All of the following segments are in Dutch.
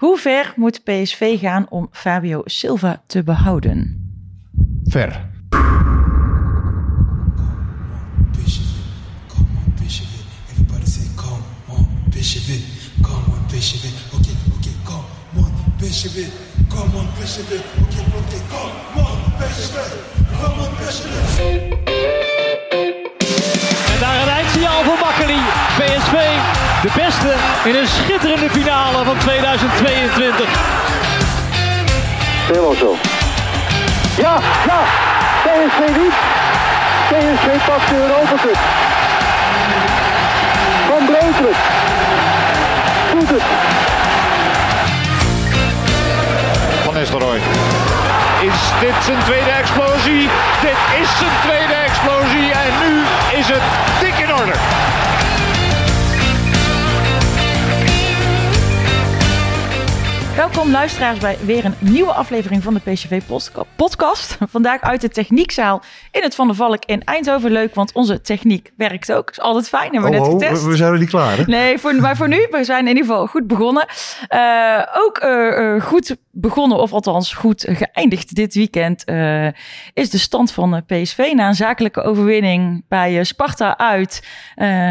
hoe ver moet PSV gaan om Fabio Silva te behouden? ver. Come on, in een schitterende finale van 2022. Helemaal zo. Ja, ja. PSV niet. PSV pakt de Europa Cup. Van Breukelen. Doet het. Van Nistelrooy. Is dit zijn tweede explosie? Dit is zijn tweede explosie en nu is het dik in orde. Welkom luisteraars bij weer een nieuwe aflevering van de PCV podca- podcast. Vandaag uit de techniekzaal in het Van der Valk in Eindhoven. Leuk, want onze techniek werkt ook. Is altijd fijn, hebben we net getest. Oh, we zijn er niet klaar, hè? Nee, voor, maar voor nu, we zijn in ieder geval goed begonnen. Eh, ook eh, eh, goed begonnen, of althans goed geëindigd dit weekend, is de stand van PSV. Na een zakelijke overwinning bij Sparta uit,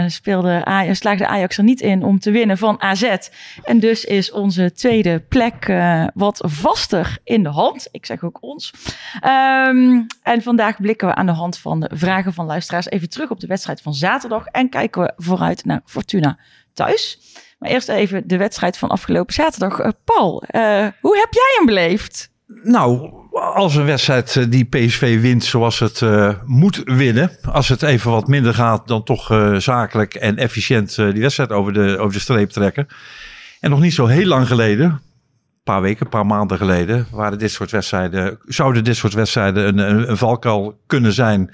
speelde Ajax, slaagde Ajax er niet in om te winnen van AZ. En dus is onze tweede plek eh, wat vaster in de hand. Ik zeg ook ons. Ehm, en vandaag blikken we aan de hand van de vragen van luisteraars even terug op de wedstrijd van zaterdag. En kijken we vooruit naar Fortuna thuis. Maar eerst even de wedstrijd van afgelopen zaterdag. Eh, Paul, eh, hoe heb jij hem beleefd? Nou, als een wedstrijd die PSV wint zoals het moet winnen. Als het even wat minder gaat, dan toch zakelijk en efficiënt die wedstrijd over de, over de streep trekken. En nog niet zo heel lang geleden, paar weken, een paar maanden geleden, waren dit soort wedstrijden, zouden dit soort wedstrijden een, een, valkuil kunnen zijn.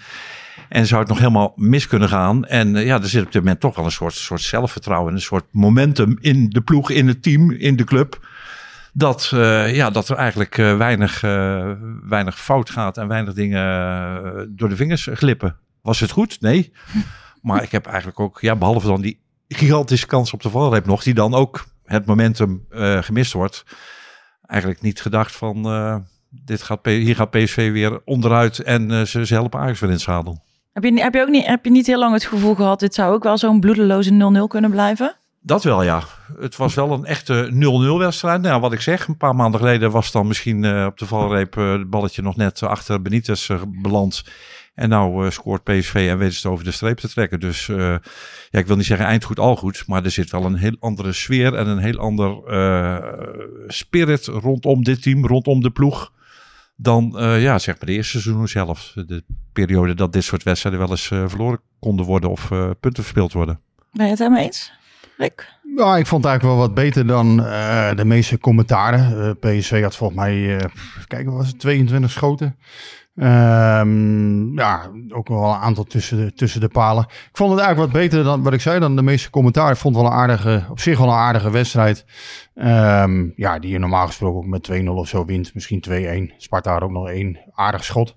En zou het nog helemaal mis kunnen gaan. En eh, ja, er zit op dit moment toch wel een soort, soort zelfvertrouwen, een soort momentum in de ploeg, in het team, in de club. Dat, eh, ja, dat er eigenlijk eh, weinig, weinig fout gaat en weinig dingen door de vingers glippen. Was het goed? Nee. Maar ik heb eigenlijk ook, ja, behalve dan die gigantische kans op de valreep nog, die dan ook het momentum gemist wordt. Eigenlijk niet gedacht van, eh, dit gaat, hier gaat PSV weer onderuit en eh, ze, ze helpen Ajax weer in het zadel. Heb je, heb, je ook niet, heb je niet heel lang het gevoel gehad, dit zou ook wel zo'n bloedeloze 0-0 kunnen blijven? Dat wel, ja. Het was wel een echte 0-0 wedstrijd. Nou, wat ik zeg, een paar maanden geleden was dan misschien eh, op de valreep eh, het balletje nog net achter Benitez eh, beland. En nou eh, scoort PSV en ze het over de streep te trekken. Dus eh, ja, ik wil niet zeggen eindgoed al goed, maar er zit wel een heel andere sfeer en een heel ander eh, spirit rondom dit team, rondom de ploeg. Dan eh, ja, zeg maar de eerste seizoen zelf. De periode dat dit soort wedstrijden wel eens eh, verloren konden worden of eh, punten verspeeld worden. Ben je het helemaal eens, Rick? Nou, Ja, ik vond het eigenlijk wel wat beter dan eh, de meeste commentaren. Eh, PSV had volgens mij, eh kijk, wat was het, 22 schoten. Ehm, ja, ook wel een aantal tussen de, tussen de palen. Ik vond het eigenlijk wat beter dan wat ik zei dan de meeste commentaren. Ik vond het wel een aardige, op zich wel een aardige wedstrijd. Ehm, ja, die je normaal gesproken ook met 2-0 of zo wint. Misschien 2-1. Sparta had ook nog één aardig schot.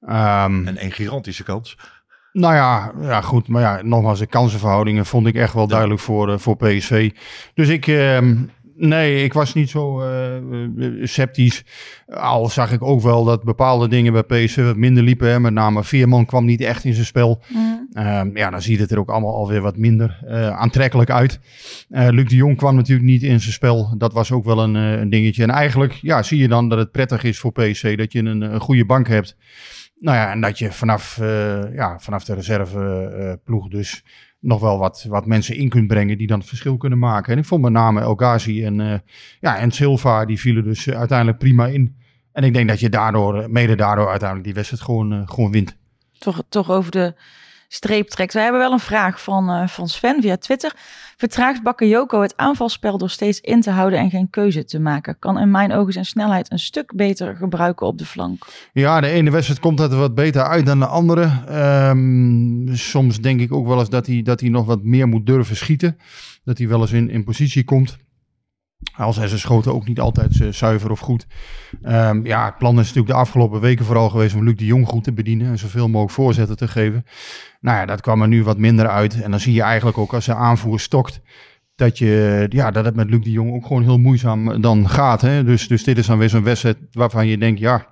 Ehm, En een gigantische kans. Nou ja, ja, goed. Maar ja, nogmaals, de kansenverhoudingen vond ik echt wel duidelijk voor, eh, voor PSV. Dus ik, ehm, nee, ik was niet zo eh, eh, sceptisch. Al zag ik ook wel dat bepaalde dingen bij PSV wat minder liepen. Hè. Met name Veerman kwam niet echt in zijn spel. Ehm, ja, dan ziet het er ook allemaal alweer wat minder eh, aantrekkelijk uit. Uh, Luc de Jong kwam natuurlijk niet in zijn spel. Dat was ook wel een, een, dingetje. En eigenlijk ja, zie je dan dat het prettig is voor PSC dat je een, een goede bank hebt. Nou ja, en dat je vanaf, ja, vanaf de reserveploeg dus nog wel wat, wat mensen in kunt brengen die dan het verschil kunnen maken. En ik vond met name El Ghazi en, ja, en Silva, die vielen dus uiteindelijk prima in. En ik denk dat je daardoor, mede daardoor uiteindelijk die wedstrijd gewoon, gewoon wint. Toch, toch over de streep trekt. We hebben wel een vraag van, uh, van Sven via Twitter. Vertraagt Bakayoko het aanvalspel door steeds in te houden en geen keuze te maken? Kan in mijn ogen zijn snelheid een stuk beter gebruiken op de flank? Ja, de ene wedstrijd komt er wat beter uit dan de andere. Um, soms denk ik ook wel eens dat hij, dat hij nog wat meer moet durven schieten. Dat hij wel eens in, in positie komt. Al zijn zijn schoten ook niet altijd uh, zuiver of goed. Um, ja, het plan is natuurlijk de afgelopen weken vooral geweest om Luc de Jong goed te bedienen. En zoveel mogelijk voorzetten te geven. Nou ja, dat kwam er nu wat minder uit. En dan zie je eigenlijk ook als de aanvoer stokt. Dat, je, ja, dat het met Luc de Jong ook gewoon heel moeizaam dan gaat. Hè? Dus, dus dit is dan weer zo'n wedstrijd waarvan je denkt, ja,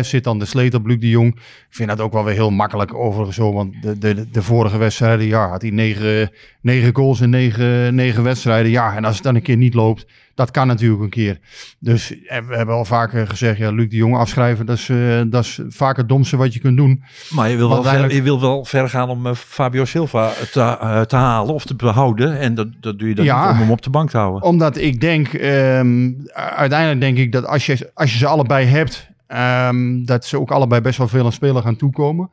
Zit dan de sleet op Luc de Jong. Ik vind dat ook wel weer heel makkelijk overigens zo. Want de, de, de vorige wedstrijden, ja, had hij negen, negen goals in negen, negen wedstrijden. Ja, en als het dan een keer niet loopt, dat kan natuurlijk een keer. Dus eh, we hebben al vaker gezegd, ja, Luc de Jong afschrijven, dat is, uh, dat is vaak het domste wat je kunt doen. Maar je wil, wel ver, je wil wel ver gaan om uh, Fabio Silva te, uh, te halen of te behouden. En dat, dat doe je dan ja, om hem op de bank te houden. Omdat ik denk, um, uiteindelijk denk ik dat als je, als je ze allebei hebt Um, dat ze ook allebei best wel veel aan spelen gaan toekomen.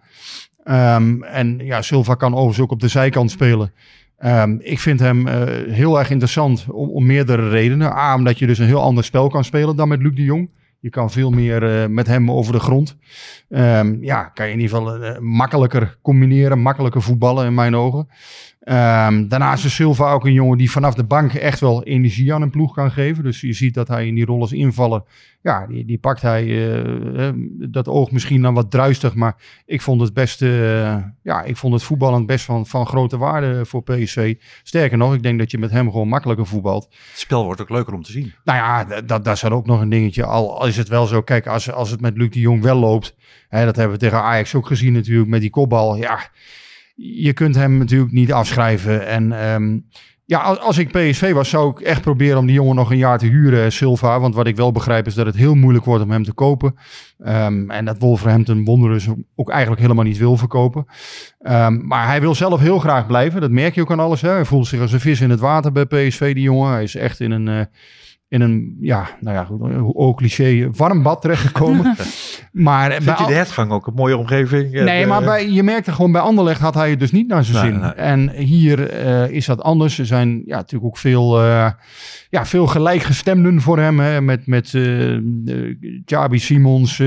Um, en ja, Silva kan overigens ook op de zijkant spelen. Um, ik vind hem uh, heel erg interessant om, om, meerdere redenen. A, omdat je dus een heel ander spel kan spelen dan met Luc de Jong. Je kan veel meer uh, met hem over de grond. ja, kan je in ieder geval uh, makkelijker combineren, makkelijker voetballen in mijn ogen. Um, daarnaast is Silva ook een jongen die vanaf de bank echt wel energie aan een ploeg kan geven. Dus je ziet dat hij in die rol als invallen, ja, die, die pakt hij, uh, dat oog misschien dan wat druistig. Maar ik vond het best, uh, ja, ik vond het voetballend best van, van grote waarde voor PSV. Sterker nog, ik denk dat je met hem gewoon makkelijker voetbalt. Het spel wordt ook leuker om te zien. Nou ja, dat, dat is ook nog een dingetje. Al is het wel zo, kijk, als, als het met Luc de Jong wel loopt. Hè, dat hebben we tegen Ajax ook gezien natuurlijk met die kopbal. Ja, je kunt hem natuurlijk niet afschrijven. En um, ja, als ik PSV was, zou ik echt proberen om die jongen nog een jaar te huren, Silva. Want wat ik wel begrijp is dat het heel moeilijk wordt om hem te kopen. Um, en dat Wolverhampton Wanderers ook eigenlijk helemaal niet wil verkopen. Um, maar hij wil zelf heel graag blijven. Dat merk je ook aan alles. Hè. Hij voelt zich als een vis in het water bij PSV, die jongen. Hij is echt in een... Uh, in een, ja, nou ja, goed, ook cliché, warm bad terechtgekomen. maar Vindt bij, de hertgang ook een mooie omgeving? Nee, maar bij, je merkte gewoon bij Anderlecht had hij het dus niet naar zijn zin. En hier uh, is dat anders. Er zijn ja, natuurlijk ook veel, uh, ja, veel gelijkgestemden voor hem. Hè, met met uh, Jabi Simons.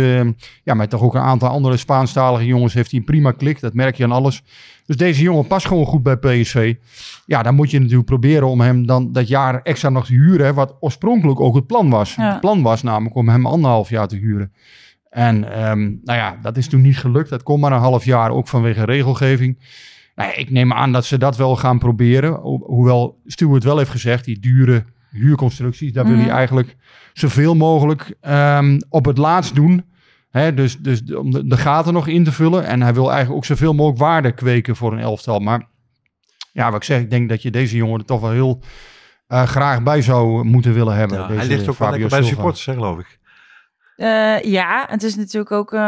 ja, met toch ook een aantal andere Spaanstalige jongens heeft hij prima klik. Dat merk je aan alles. Dus deze jongen past gewoon goed bij PSV. Ja, dan moet je natuurlijk proberen om hem dan dat jaar extra nog te huren. Wat oorspronkelijk ook het plan was. Het plan was namelijk om hem anderhalf jaar te huren. En um, nou ja, dat is toen niet gelukt. Dat kon maar een half jaar, ook vanwege regelgeving. Nou ja, ik neem aan dat ze dat wel gaan proberen. hoewel Stuart wel heeft gezegd, die dure huurconstructies, daar wil hij mhm. eigenlijk zoveel mogelijk um, op het laatst doen. Hè, dus, dus om de, de, gaten nog in te vullen. En hij wil eigenlijk ook zoveel mogelijk waarde kweken voor een elftal. Maar ja, wat ik zeg, ik denk dat je deze jongen er toch wel heel uh, graag bij zou moeten willen hebben. Ja, deze hij ligt ook Fabio wel bij de supporters, hè, geloof ik. Uh, ja, het is natuurlijk ook... Uh,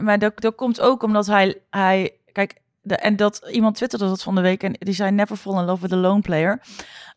maar dat, dat komt ook omdat hij... hij kijk, de, en dat iemand twitterde dat van de week en die zei never fall in love with a lone player.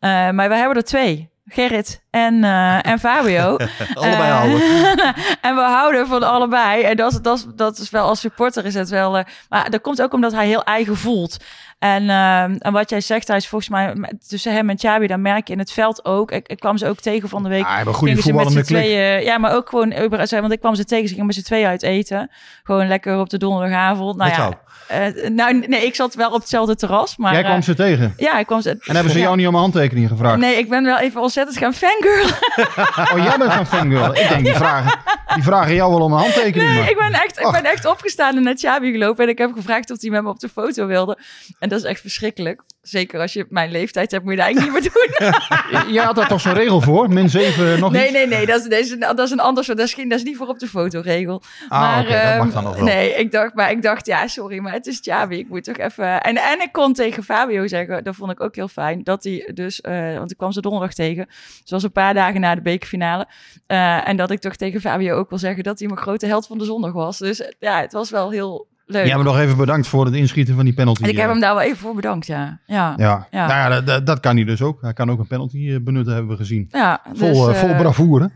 maar we hebben er twee. Gerrit en, uh, en Fabio. allebei houden. en we houden van allebei. En dat, dat, dat is wel als supporter is het wel. Uh, maar dat komt ook omdat hij heel eigen voelt. En, en wat jij zegt, hij is volgens mij tussen hem en Chabi, dan merk je in het veld ook. Ik, ik kwam ze ook tegen van de week. Ja, een goede voetballende tweeën, Ja, maar ook gewoon, want ik kwam ze tegen, ze gingen met z'n tweeën uit eten. Gewoon lekker op de donderdagavond. Nou ja, uh, nou, nee, ik zat wel op hetzelfde terras. Maar, Jij kwam ze tegen? Ja, ik kwam ze. En hebben ze jou niet om een handtekening gevraagd? Nee, ik ben wel even ontzettend gaan fangirl. oh, jij bent gaan fangirl. Ik denk die vragen. Die vragen jou wel om een handtekening. Nee, maar- ik ben, echt, ik Ach. ben echt opgestaan en naar Xabi gelopen. En ik heb gevraagd of hij met me op de foto wilde. En dat is echt verschrikkelijk. Zeker als je mijn leeftijd hebt, moet je dat eigenlijk niet meer doen. Je had daar toch zo'n regel voor? Min 7 nog nee, iets? nee, nee. Dat is, dat is, een, dat is een ander soort. Dat is, geen, dat is niet voor op de fotoregel. Ah, maar, dat mag ehm, dan nog wel. Nee, ik dacht, maar ik dacht, ja, sorry, maar het is Xabi. Ik moet toch even... En, en ik kon tegen Fabio zeggen, dat vond ik ook heel fijn, dat hij dus... eh, want ik kwam ze donderdag tegen. Zoals een paar dagen na de bekerfinale. Eh, en dat ik toch tegen Fabio ook wil zeggen dat hij mijn grote held van de zondag was. Dus ja, het was wel heel leuk. Ja, maar nog even bedankt voor het inschieten van die penalty. en ik heb eh. hem daar wel even voor bedankt, ja. Ja, Ja, Ja. Nou ja dat, dat, kan hij dus ook. Hij kan ook een penalty eh, benutten, hebben we gezien. ja Vol, dus, eh, vol bravoure.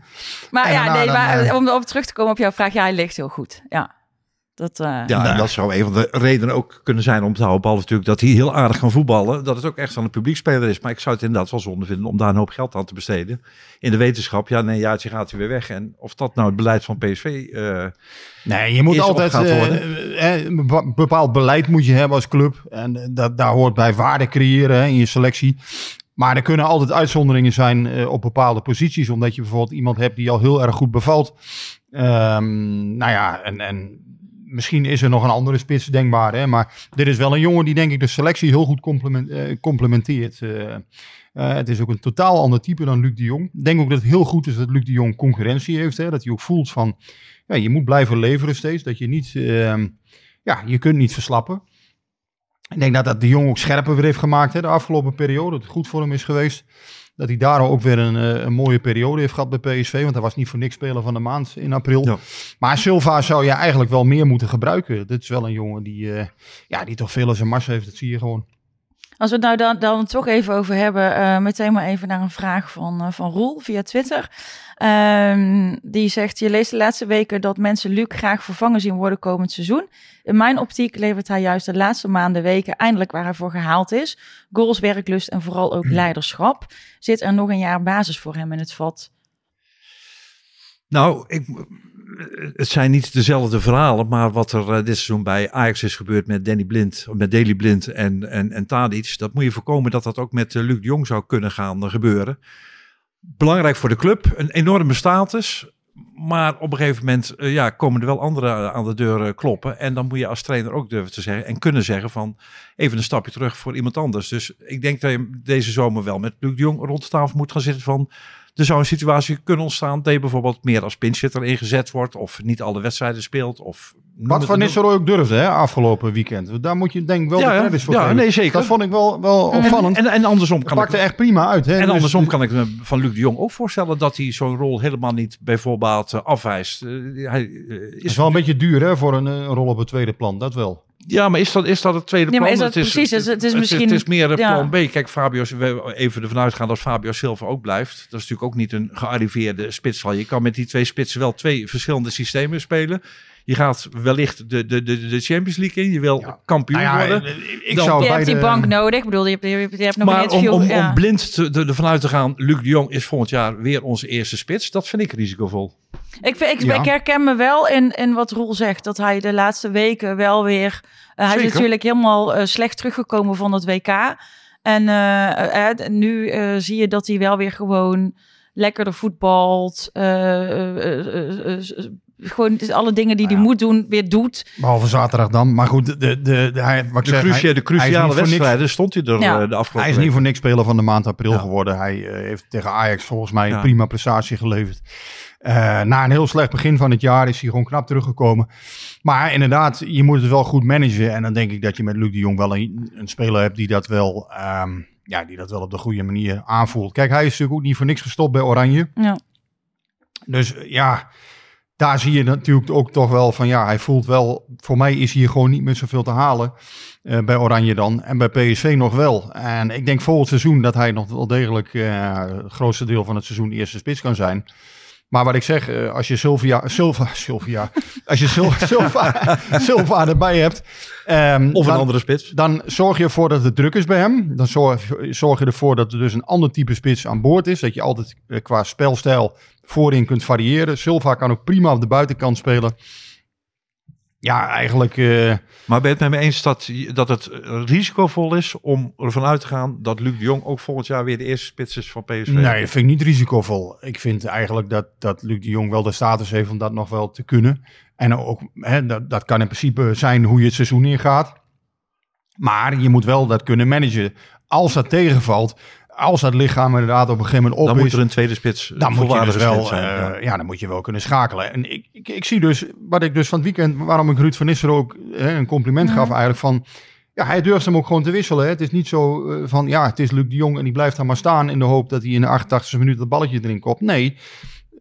Maar En ja, nee, dan, maar, om op terug te komen op jouw vraag, ja, hij ligt heel goed. Ja, dat... eh, Ja, en dat zou een van de redenen ook kunnen zijn om te houden. Behalve natuurlijk dat hij heel aardig kan voetballen. Dat het ook echt aan een publiekspeler is. Maar ik zou het inderdaad wel zonde vinden om daar een hoop geld aan te besteden. In de wetenschap, ja, nee, jaartje gaat hij weer weg. En of dat nou het beleid van PSV... eh, Nee, je moet altijd eh, een bepa- bepaald beleid moet je hebben als club. En dat, daar hoort bij waarde creëren hè, in je selectie. Maar er kunnen altijd uitzonderingen zijn eh, op bepaalde posities. Omdat je bijvoorbeeld iemand hebt die al heel erg goed bevalt. Ehm, nou ja, en, en misschien is er nog een andere spits denkbaar. Hè? Maar dit is wel een jongen die denk ik de selectie heel goed complement, eh, complementeert. Eh, eh, het is ook een totaal ander type dan Luc de Jong. Ik denk ook dat het heel goed is dat Luc de Jong concurrentie heeft. Hè? Dat hij ook voelt van, ja, je moet blijven leveren steeds. Dat je niet, ehm, ja, je kunt niet verslappen. Ik denk dat dat de Jong ook scherper weer heeft gemaakt hè, de afgelopen periode. Dat het goed voor hem is geweest. Dat hij daar ook weer een, eh, een mooie periode heeft gehad bij PSV. Want hij was niet voor niks speler van de maand in april. Ja. Maar Silva zou je eigenlijk wel meer moeten gebruiken. Dit is wel een jongen die, eh, ja, die toch veel als een mars heeft. Dat zie je gewoon. Als we het nou dan, dan toch even over hebben, eh, meteen maar even naar een vraag van, eh, van Roel via Twitter. Ehm, die zegt, je leest de laatste weken dat mensen Luc graag vervangen zien worden komend seizoen. In mijn optiek levert hij juist de laatste maanden, weken eindelijk waar hij voor gehaald is. Goals, werklust en vooral ook leiderschap. Zit er nog een jaar basis voor hem in het vat? Nou, ik, het zijn niet dezelfde verhalen, maar wat er eh, dit seizoen bij Ajax is gebeurd met Danny Blind, met Daley Blind en, en, en Tadic, dat moet je voorkomen dat dat ook met eh, Luc de Jong zou kunnen gaan eh, gebeuren. Belangrijk voor de club, een enorme status, maar op een gegeven moment ja, komen er wel anderen aan de deur kloppen en dan moet je als trainer ook durven te zeggen en kunnen zeggen van even een stapje terug voor iemand anders. Dus ik denk dat je deze zomer wel met Luc de Jong rond de tafel moet gaan zitten van er zou een situatie kunnen ontstaan dat je bijvoorbeeld meer als pinchitter ingezet wordt of niet alle wedstrijden speelt. Of Wat Van Nistelrooy ook durfde hè, afgelopen weekend. Daar moet je denk ik wel Ja, de credits voor Ja, geven. nee, zeker. Dat vond ik wel, wel opvallend. En, en, en andersom Het kan pakte ik, echt prima uit. Hè? en Dus- andersom kan ik me van Luc de Jong ook voorstellen dat hij zo'n rol helemaal niet bijvoorbeeld eh, afwijst. Eh, hij eh, Het is is wel een beetje duur hè, voor een, een rol op het tweede plan, dat wel. Ja, maar is dat, is dat het tweede Nee, plan? is dat precies? Het is- het is misschien- Het is meer een ja. plan B. Kijk, Fabio, we even ervan uitgaan dat Fabio Silva ook blijft. Dat is natuurlijk ook niet een gearriveerde spitsval. Je kan met die twee spitsen wel twee verschillende systemen spelen. Je gaat wellicht de, de, de, de Champions League in. Je wil kampioen Nou ja, worden. ik Dan- zou Je bij hebt die de- bank nodig. Ik bedoel, je hebt, je hebt, je hebt nog Maar een om, interview. om, ja. om blind te, te- ervan uit te gaan, Luc de Jong is volgend jaar weer onze eerste spits. Dat vind ik risicovol. Ik, vind- ik, Ja. ik herken me wel in, in wat Roel zegt. Dat hij de laatste weken wel weer... eh, hij is natuurlijk helemaal eh, slecht teruggekomen van het WK. En eh, nu eh, zie je dat hij wel weer gewoon lekkerder voetbalt. eh, eh, eh, gewoon alle dingen die hij Nou ja. moet doen, weer doet. Behalve zaterdag dan. Maar goed, de, de, de, hij, wat ik De, zeg, crucia- hij- de hij cruciale wedstrijden stond hij er Ja. eh, de afgelopen Hij is niet voor niks speler van de maand april Ja. geworden. Hij eh, heeft tegen Ajax volgens mij een prima prestatie geleverd. Eh, na een heel slecht begin van het jaar is hij gewoon knap teruggekomen. Maar inderdaad, je moet het wel goed managen. En dan denk ik dat je met Luc de Jong wel een, een speler hebt die dat wel... ehm, ja, die dat wel op de goede manier aanvoelt. Kijk, hij is natuurlijk ook niet voor niks gestopt bij Oranje. Ja. Dus ja, daar zie je natuurlijk ook toch wel van ja, hij voelt wel, voor mij is hier gewoon niet meer zoveel te halen eh, bij Oranje dan en bij PSV nog wel. En ik denk volgend seizoen dat hij nog wel degelijk eh, het grootste deel van het seizoen eerste spits kan zijn. Maar wat ik zeg, eh, als je Sylvia, Silva, Sylvia, als je Sil- Silva, Silva erbij hebt, ehm, Of een dan- andere spits. dan zorg je ervoor dat het druk is bij hem. Dan zorg, zorg je ervoor dat er dus een ander type spits aan boord is. Dat je altijd eh, qua spelstijl voorin kunt variëren. Silva kan ook prima op de buitenkant spelen. Ja, eigenlijk... eh, Maar ben je het met me eens dat, dat het risicovol is om ervan uit te gaan dat Luc de Jong ook volgend jaar weer de eerste spits is van PSV? Nee, dat vind ik niet risicovol. Ik vind eigenlijk dat, dat Luc de Jong wel de status heeft om dat nog wel te kunnen. En ook, hè, dat, dat kan in principe zijn hoe je het seizoen ingaat. Maar je moet wel dat kunnen managen. Als dat tegenvalt, als dat lichaam inderdaad op een gegeven moment op Dan is... moet er een tweede spits, dan moet je dus wel, zijn. eh, ja. ja. dan moet je wel kunnen schakelen. En ik, ik, ik zie dus, wat ik dus van het weekend, waarom ik Ruud van Nistelrooy ook hè, een compliment gaf eigenlijk van, ja, hij durft hem ook gewoon te wisselen. Hè. Het is niet zo eh, van, ja, het is Luc de Jong en die blijft daar maar staan in de hoop dat hij in de 88e minuut dat balletje erin kopt. Nee,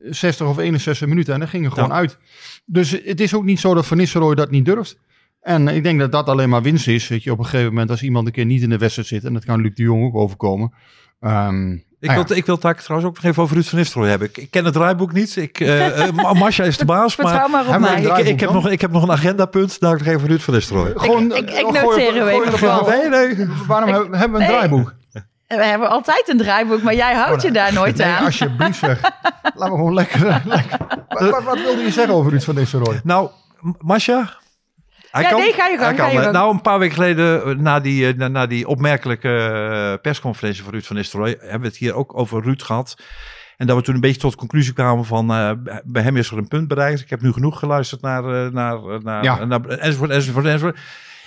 60 of 61 minuten en dan ging er gewoon Ja. uit. Dus het is ook niet zo dat Van Nistelrooy dat niet durft. En ik denk dat dat alleen maar winst is. Weet je, op een gegeven moment als iemand een keer niet in de wedstrijd zit, en dat kan Luc de Jong ook overkomen. Ehm, Ik, nou ja. wil, ik wil het trouwens ook nog even over Ruud van Nistelrooy hebben. Ik, ik ken het draaiboek niet. Ik, Masha is de baas, Vertrouw maar maar op mij. ik, ik, heb nog, ik heb nog een agendapunt. Daar nog even Ruud van Nistelrooy. Gewoon, ik- ik eh, noteer even er vooral. Nee, nee. Waarom hebben hebben we een Nee. draaiboek? We hebben altijd een draaiboek, maar jij houdt je daar nooit Nee, aan. alsjeblieft zeg. Laten we gewoon lekker... lekker. Wat, wat, wat wilde je zeggen over Ruud van Nistelrooy? Nou, M- Masha? Hij Ja, nee, ga je gang, hij ga je kan. gang. Nou, een paar weken geleden, eh, na die, eh, na, na die opmerkelijke eh, persconferentie van Ruud van Nistelrooy, hebben we het hier ook over Ruud gehad. En dat we toen een beetje tot de conclusie kwamen van, eh, bij hem is er een punt bereikt. Ik heb nu genoeg geluisterd naar, eh, naar, eh, naar, Ja. naar enzovoort, enzovoort, enzovoort.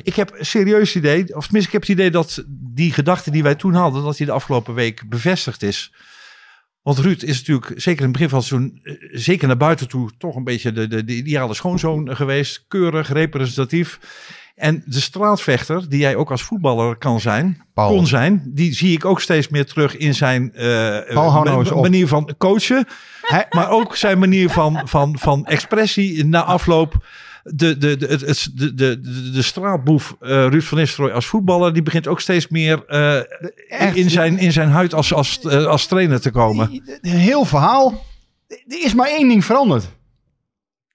Ik heb een serieus idee, of tenminste ik heb het idee dat die gedachte die wij toen hadden, dat die de afgelopen week bevestigd is. Want Ruud is natuurlijk, zeker in het begin van het seizoen, eh, zeker naar buiten toe, toch een beetje de, de, de ideale schoonzoon geweest. Keurig, representatief. En de straatvechter, die jij ook als voetballer kan zijn, Paul. kon zijn, die zie ik ook steeds meer terug in zijn op. manier van coachen. Maar ook zijn manier van, van, van expressie na afloop. De, de, de, het, de, de, de, de straatboef eh, Ruud van Nistelrooy als voetballer, die begint ook steeds meer eh, in, zijn, in zijn huid als, als, eh, als trainer te komen. Een heel verhaal. Er is maar één ding veranderd. Hij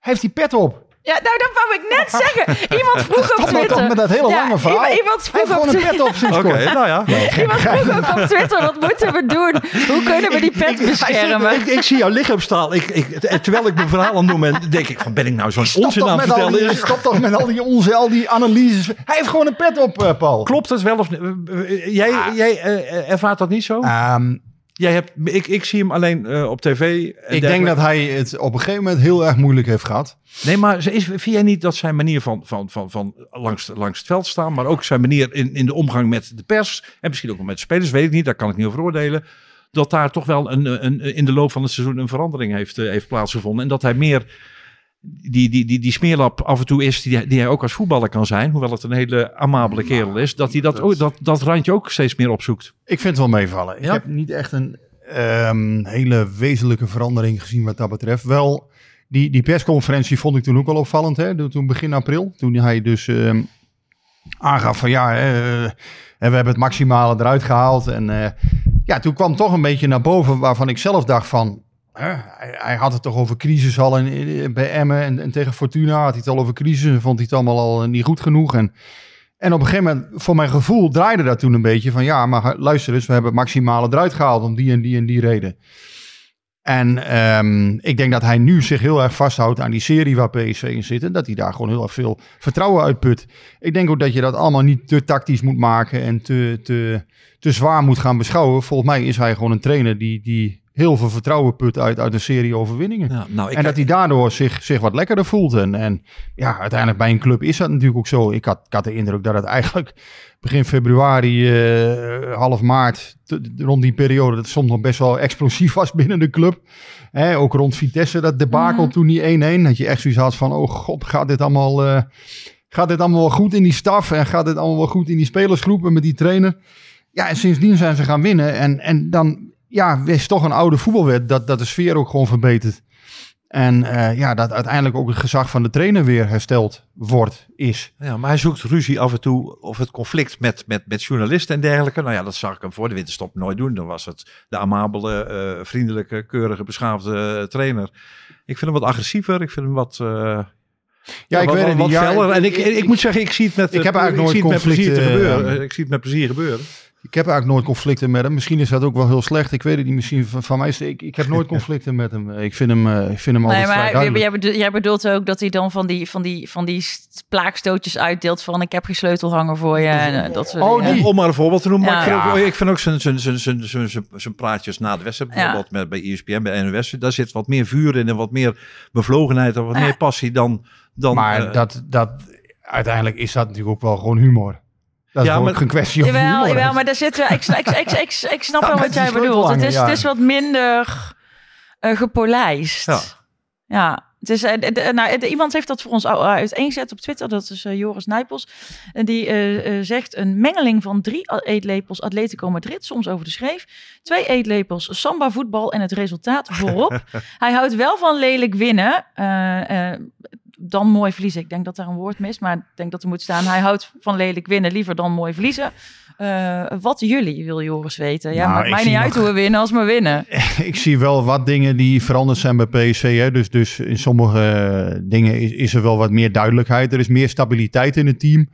heeft die pet op. Ja, nou, dat wou ik net zeggen. Iemand vroeg op Twitter. met dat hele Ja, lange verhaal. Iemand, vroeg heeft gewoon op een Twitter. pet op sinds Oké, kort. nou ja. Iemand vroeg ook op Twitter, wat moeten we doen? Hoe kunnen we die pet beschermen? Ik, ik zie jouw lichaamstaal. Ik, ik, terwijl ik mijn verhaal aan het doen ben, denk ik van ben ik nou zo'n onzin aan het met al vertellen? die, stop toch met al die onze, al die analyses. Hij heeft gewoon een pet op, eh, Paul. Klopt het wel of niet? Eh, Jij, jij eh, ervaart dat niet zo? Ehm, Jij hebt, ik, ik zie hem alleen eh, op tv. ik denk dat hij het op een gegeven moment heel erg moeilijk heeft gehad. Nee, maar is, vind jij niet dat zijn manier van, van, van, van langs, langs het veld staan, maar ook zijn manier in, in de omgang met de pers en misschien ook met de spelers, weet ik niet, daar kan ik niet over oordelen, dat daar toch wel een, een, in de loop van het seizoen een verandering heeft, eh, heeft plaatsgevonden. En dat hij meer die, die, die, die smeerlap af en toe is, die, die hij ook als voetballer kan zijn, hoewel het een hele amabele kerel is, dat hij dat, ook, dat, dat randje ook steeds meer opzoekt. Ik vind het wel meevallen. Ik Ja? heb niet echt een ehm, hele wezenlijke verandering gezien wat dat betreft. Wel, die, die persconferentie vond ik toen ook wel opvallend. Hè? Toen begin april. Toen hij dus ehm, aangaf van ja, en we hebben het maximale eruit gehaald. En eh, ja, toen kwam toch een beetje naar boven waarvan ik zelf dacht van... hij, hij had het toch over crisis al in, in- bij Emmen en, en tegen Fortuna had hij het al over crisis. En vond hij het allemaal al niet goed genoeg. En en op een gegeven moment, voor mijn gevoel, draaide dat toen een beetje van ja, maar luister eens, we hebben het maximale eruit gehaald om die en die en die reden. En ehm, ik denk dat hij nu zich heel erg vasthoudt aan die serie waar PSV in zit. En dat hij daar gewoon heel erg veel vertrouwen uitput. Ik denk ook dat je dat allemaal niet te tactisch moet maken en te, te, te zwaar moet gaan beschouwen. Volgens mij is hij gewoon een trainer die, die heel veel vertrouwen put uit, uit een serie overwinningen. Ja, nou, ik, en dat hij daardoor zich, zich wat lekkerder voelt. En, en ja, uiteindelijk bij een club is dat natuurlijk ook zo. Ik had, ik had de indruk dat het eigenlijk begin februari, eh, half maart, rond die periode, dat het soms nog best wel explosief was binnen de club. Hè, ook rond Vitesse, dat debakel toen die 1-1. Dat je echt zoiets had van, oh god, gaat dit allemaal... eh, Gaat dit allemaal wel goed in die staf en gaat dit allemaal wel goed in die spelersgroepen met die trainer? Ja, en sindsdien zijn ze gaan winnen. En, en dan ja, is toch een oude voetbalwet dat, dat de sfeer ook gewoon verbetert. En eh, ja, dat uiteindelijk ook het gezag van de trainer weer hersteld wordt, is. Ja, maar hij zoekt ruzie af en toe of het conflict met, met, met journalisten en dergelijke. Nou ja, dat zag ik hem voor de winterstop nooit doen. Dan was het de amabele, eh, vriendelijke, keurige, beschaafde eh, trainer. Ik vind hem wat agressiever. Ik vind hem wat, Ja, ik wat, weet het niet. Ja, en ik, ik, moet zeggen, ik zie het met, ik heb eigenlijk nooit plezier te gebeuren. Ik zie het met plezier gebeuren. Ik heb eigenlijk nooit conflicten met hem. Misschien is dat ook wel heel slecht. Ik weet het niet. Misschien van, van mij is ik, ik heb nooit conflicten met hem. Ik vind hem, eh, ik vind hem altijd Nee, vrij maar duidelijk. jij bedoelt, jij bedoelt ook dat hij dan van die, van die, van die st- plaakstootjes uitdeelt van ik heb geen sleutelhanger voor je. En, eh, dat soort Oh, die. Om, maar een voorbeeld te noemen. Ja. Maar ik, vind ik vind ook zijn, zijn, zijn, zijn, zijn, zijn, zijn praatjes na de wedstrijd, Ja. bijvoorbeeld met, bij ESPN, bij NOS, daar zit wat meer vuur in en wat meer bevlogenheid en wat Ja. meer passie dan... dan maar eh, dat, dat, uiteindelijk is dat natuurlijk ook wel gewoon humor. Dat is Ja, maar- een kwestie van Jawel, humor. jawel, maar daar zit wel. Ik, ik, ik, ik, ik snap Ja, wel wat jij bedoelt. Het is, ja. het is wat minder eh, gepolijst. Ja. Ja. Het is, eh, de- nou, de- iemand heeft dat voor ons al eh, uiteengezet op Twitter. Dat is Joris Nijpels. En die eh, eh, zegt een mengeling van drie eetlepels Atletico Madrid, soms over de schreef. Twee eetlepels samba voetbal en het resultaat voorop. Hij houdt wel van lelijk winnen. Dan mooi verliezen. Ik denk dat daar een woord mist, maar ik denk dat er moet staan. Hij houdt van lelijk winnen liever dan mooi verliezen. Eh, wat jullie, wil Joris weten. Ja, Nou, maakt mij niet uit hoe we winnen als we winnen. ik zie wel wat dingen die veranderd zijn bij PSV. Hè. Dus, dus in sommige eh, dingen is, is er wel wat meer duidelijkheid. Er is meer stabiliteit in het team.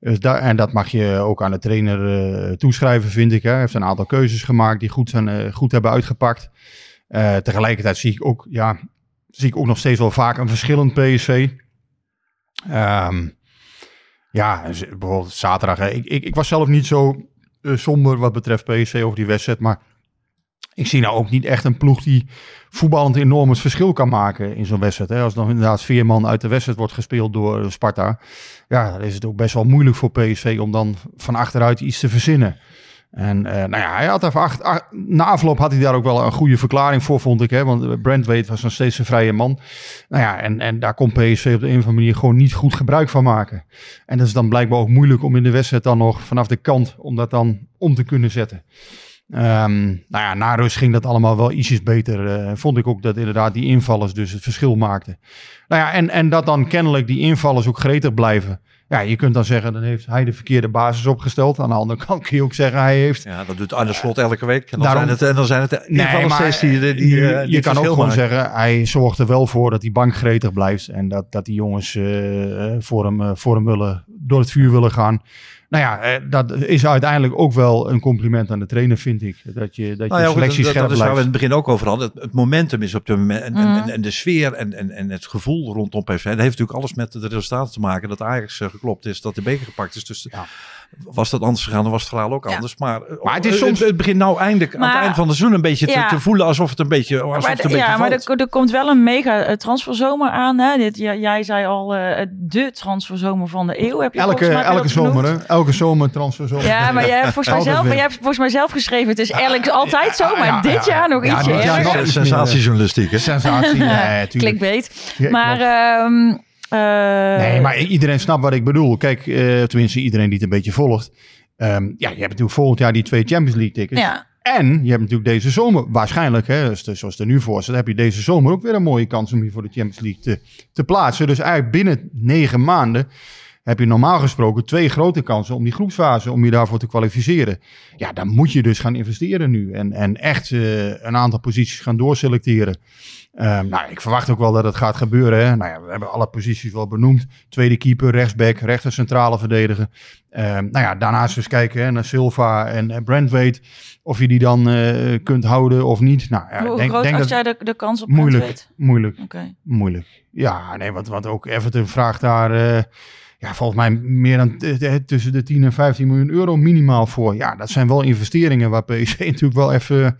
Dus daar, en dat mag je ook aan de trainer eh, toeschrijven, vind ik. Hè. Hij heeft een aantal keuzes gemaakt die goed, zijn, goed hebben uitgepakt. Tegelijkertijd zie ik, ook, ja, zie ik ook nog steeds wel vaak een verschillend PSV. Ehm, ja, bijvoorbeeld zaterdag. Ik, ik, ik was zelf niet zo eh, somber wat betreft PSV over die wedstrijd. Maar ik zie nou ook niet echt een ploeg die voetballend enorm het verschil kan maken in zo'n wedstrijd. Hè. Als nog inderdaad vier man uit de wedstrijd wordt gespeeld door Sparta. Ja, dan is het ook best wel moeilijk voor PSV om dan van achteruit iets te verzinnen. En eh, nou ja, hij had even acht, na afloop had hij daar ook wel een goede verklaring voor, vond ik. Hè? Want Brandweight was nog steeds een vrije man. Nou ja, en, en daar kon PSV op de een of andere manier gewoon niet goed gebruik van maken. En dat is dan blijkbaar ook moeilijk om in de wedstrijd dan nog vanaf de kant om dat dan om te kunnen zetten. Ehm, nou ja, na rust ging dat allemaal wel ietsjes beter. eh, vond ik ook dat inderdaad die invallers dus het verschil maakten. Nou ja, en, en dat dan kennelijk die invallers ook gretig blijven. Ja, je kunt dan zeggen, dan heeft hij de verkeerde basis opgesteld. Aan de andere kant kun je ook zeggen, hij heeft... Ja, dat doet Arne Slot elke week. En dan, Daarom- zijn, het, en dan zijn het maar steeds die, die, die, je, eh, die je kan ook gewoon maken. zeggen, hij zorgt er wel voor dat die bank gretig blijft. En dat, dat die jongens eh, eh, voor, hem, voor hem willen, door het vuur willen gaan. Nou ja, eh, dat is uiteindelijk ook wel een compliment aan de trainer, vind ik. Dat je, dat Nou je ja, goed, selectie dat, scherp dat is waar we in het begin ook over hadden. Het, het momentum is op de moment. En, en, Mhm. en, en de sfeer en, en, en het gevoel rondom PSV. Dat heeft natuurlijk alles met de resultaten te maken. Dat Ajax eh, geklopt is, dat de beker gepakt is. Dus Ja. Was dat anders gegaan, dan was het verhaal ook Ja. anders. Maar, eh, Maar het is eh, soms- Het begint nou eindelijk aan Maar- het eind van het seizoen een beetje te, Ja. te voelen alsof het een beetje, alsof Maar, het de- een beetje ja, maar valt. er, er komt wel een mega eh, transferzomer aan. Hè? Dit, ja, jij zei al, eh de transferzomer van de eeuw. Heb je Elke, volgens mij elke zomer, hè? Elke zomer transfer zomer. Ja, maar jij hebt volgens mij zelf, jij hebt volgens mij zelf geschreven. Het is eigenlijk altijd zo, maar ja, dit ja. jaar nog Ja, ietsje iets Sensatiejournalistiek, hè? Sensatie, nee, tuurlijk. Clickbait. Ja, Maar. Eh, Nee, maar iedereen snapt wat ik bedoel. Kijk, eh, tenminste iedereen die het een beetje volgt. Ehm, ja, je hebt natuurlijk volgend jaar die twee Champions League tickets. Ja, En je hebt natuurlijk deze zomer, waarschijnlijk, hè, zoals het er nu voor staat, heb je deze zomer ook weer een mooie kans om je voor de Champions League te, te plaatsen. Dus eigenlijk binnen negen maanden heb je normaal gesproken twee grote kansen om die groepsfase, om je daarvoor te kwalificeren. Ja, dan moet je dus gaan investeren nu en, en echt eh, een aantal posities gaan doorselecteren. Ehm, nou, ik verwacht ook wel dat het gaat gebeuren. Hè. Nou ja, we hebben alle posities wel benoemd. Tweede keeper, rechtsback, rechter centrale verdediger. Ehm, nou ja, daarnaast dus kijken hè, naar Silva en Brandweight. Of je die dan eh, kunt houden of niet. Nou, ja, hoe denk, groot denk als dat jij de, de kans op moeilijk, weet? moeilijk, Oké. moeilijk. Ja, nee, wat, wat ook Everton vraagt daar... eh, ja, volgens mij meer dan t- tussen de 10 en 15 miljoen euro minimaal voor. Ja, dat zijn wel investeringen waar PSV natuurlijk wel even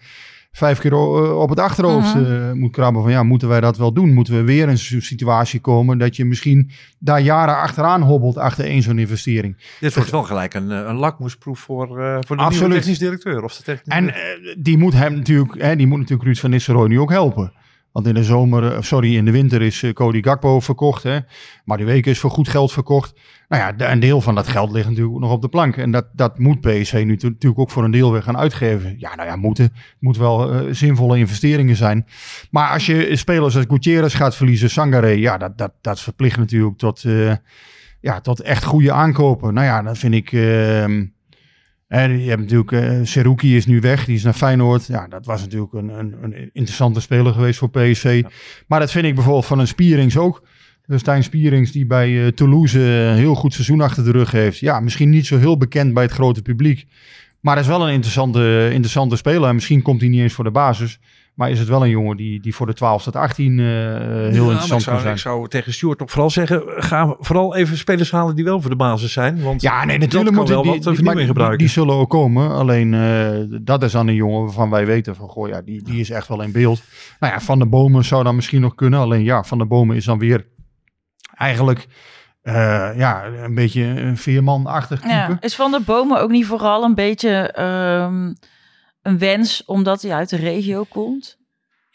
vijf keer eh, op het achterhoofd Mhm. eh, moet krabben. Van ja, moeten wij dat wel doen? Moeten we weer in zo'n situatie komen dat je misschien daar jaren achteraan hobbelt achter één zo'n investering? Dit wordt wel gelijk een, eh, een lakmoesproef voor, eh, voor de nieuwe Absoluut. technisch directeur. Of de technisch En die moet hem natuurlijk, hè, die moet natuurlijk Ruud van Nistelrooy nu ook helpen. Want in de zomer, eh, sorry, in de winter is eh, Cody Gakpo verkocht. Hè. Maar die week is voor goed geld verkocht. Nou ja, een deel van dat geld ligt natuurlijk nog op de plank. En dat, dat moet PSV nu tu- natuurlijk ook voor een deel weer gaan uitgeven. Ja, nou ja, moeten. Moet wel eh, zinvolle investeringen zijn. Maar als je spelers als Gutierrez gaat verliezen, Sangare, ja, dat, dat, dat verplicht natuurlijk tot, ja, tot echt goede aankopen. Nou ja, dan vind ik... ehm, Hè, je hebt natuurlijk, eh Seruki is nu weg, die is naar Feyenoord. Ja, dat was natuurlijk een, een, een interessante speler geweest voor PSV. Maar dat vind ik bijvoorbeeld van een Spierings ook. Dus Stijn Spierings, die bij eh, Toulouse een heel goed seizoen achter de rug heeft. Ja, misschien niet zo heel bekend bij het grote publiek. Maar dat is wel een interessante, interessante speler. En misschien komt hij niet eens voor de basis. Maar is het wel een jongen die, die voor de 12 tot 18 uh, heel Ja, interessant zou, kan zijn. ik zou tegen Stuart toch vooral zeggen, ga vooral even spelers halen die wel voor de basis zijn. Want Ja, nee, natuurlijk moeten wel die, wat die, eh, die- gebruiken. Die, zullen ook komen. Alleen eh, dat is dan een jongen waarvan wij weten van, goh, ja, die, die is echt wel in beeld. Nou ja, Van de Bomen zou dan misschien nog kunnen. Alleen ja, Van de Bomen is dan weer eigenlijk eh, ja, een beetje een veerman-achtig type. Ja, is Van de Bomen ook niet vooral een beetje ehm, een wens omdat hij uit de regio komt?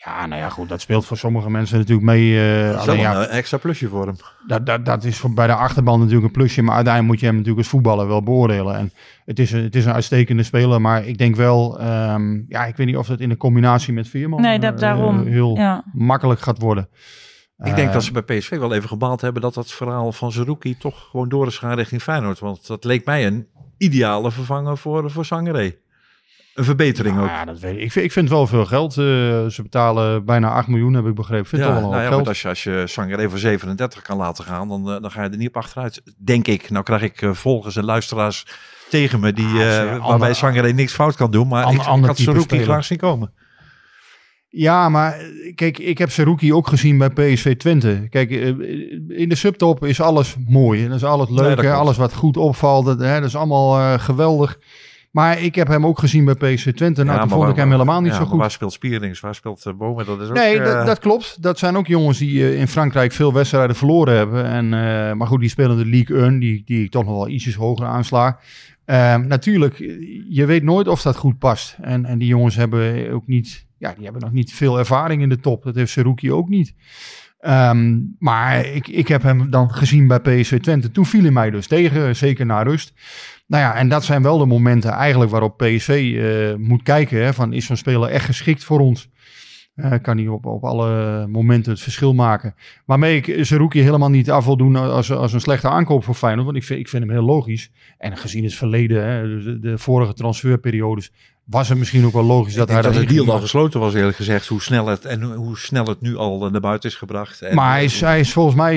Ja, nou ja, goed, dat speelt voor sommige mensen natuurlijk mee. eh, dat is alleen ja, een extra plusje voor hem. dat, dat, dat is voor, bij de achterban natuurlijk een plusje. Maar uiteindelijk moet je hem natuurlijk als voetballer wel beoordelen. En het is, een, het is een uitstekende speler. Maar ik denk wel, ehm, ja, ik weet niet of dat in de combinatie met Veerman Nee, dat, eh, daarom. heel Ja. makkelijk gaat worden. Ik denk Eh, dat ze bij PSV wel even gebaald hebben dat dat verhaal van Zerouki toch gewoon door is gaan richting Feyenoord. Want dat leek mij een ideale vervanger voor, voor Sangaré. Een verbetering ook. ja, dat weet ik. Ik vind, ik vind wel veel geld. Eh, ze betalen bijna 8 miljoen, heb ik begrepen. Vind Ja, nou ja, geld. als je, als je Sangaré voor 37 kan laten gaan, dan, eh, dan ga je er niet op achteruit. Denk ik. Nou krijg ik eh, volgers en luisteraars tegen me die, Ah, eh, ze- waarbij Sangaré niks fout kan doen. Maar ander- ik, ik had graag zien komen. Ja, maar kijk, ik heb Seruki ook gezien bij PSV Twente. Kijk, in de subtop is alles mooi. Dat is alles leuk, Nee, hè, alles wat goed opvalt. Dat, hè, dat is allemaal geweldig. Maar ik heb hem ook gezien bij PSV Twente. Nou, Ja, toen vond waar- ik hem helemaal niet ja, zo goed. Waar speelt Spierings? Waar speelt eh, Bomen? Dat is ook, Nee, eh, dat, dat klopt. Dat zijn ook jongens die eh, in Frankrijk veel wedstrijden verloren hebben. En, maar goed, die spelen de League 1, die, die ik toch nog wel ietsjes hoger aansla. Ehm, natuurlijk, je weet nooit of dat goed past. En, en die jongens hebben ook niet, ja, die hebben nog niet veel ervaring in de top. Dat heeft Seruki ook niet. Ehm, maar ik, ik heb hem dan gezien bij PSV Twente. Toen viel hij mij dus tegen, zeker na rust. Nou ja, en dat zijn wel de momenten eigenlijk waarop PSV eh, moet kijken. Hè, van is zo'n speler echt geschikt voor ons? Eh, kan hij op, op alle momenten het verschil maken. Waarmee ik Zerouki helemaal niet af wil doen als, als een slechte aankoop voor Feyenoord. Want ik vind, ik vind hem heel logisch. En gezien het verleden, hè, de vorige transferperiodes, was het misschien ook wel logisch dat hij dat de deal al gesloten was eerlijk gezegd. Hoe snel het, en hoe- snel het nu al eh, naar buiten is gebracht. En, Maar hij is, hij is volgens mij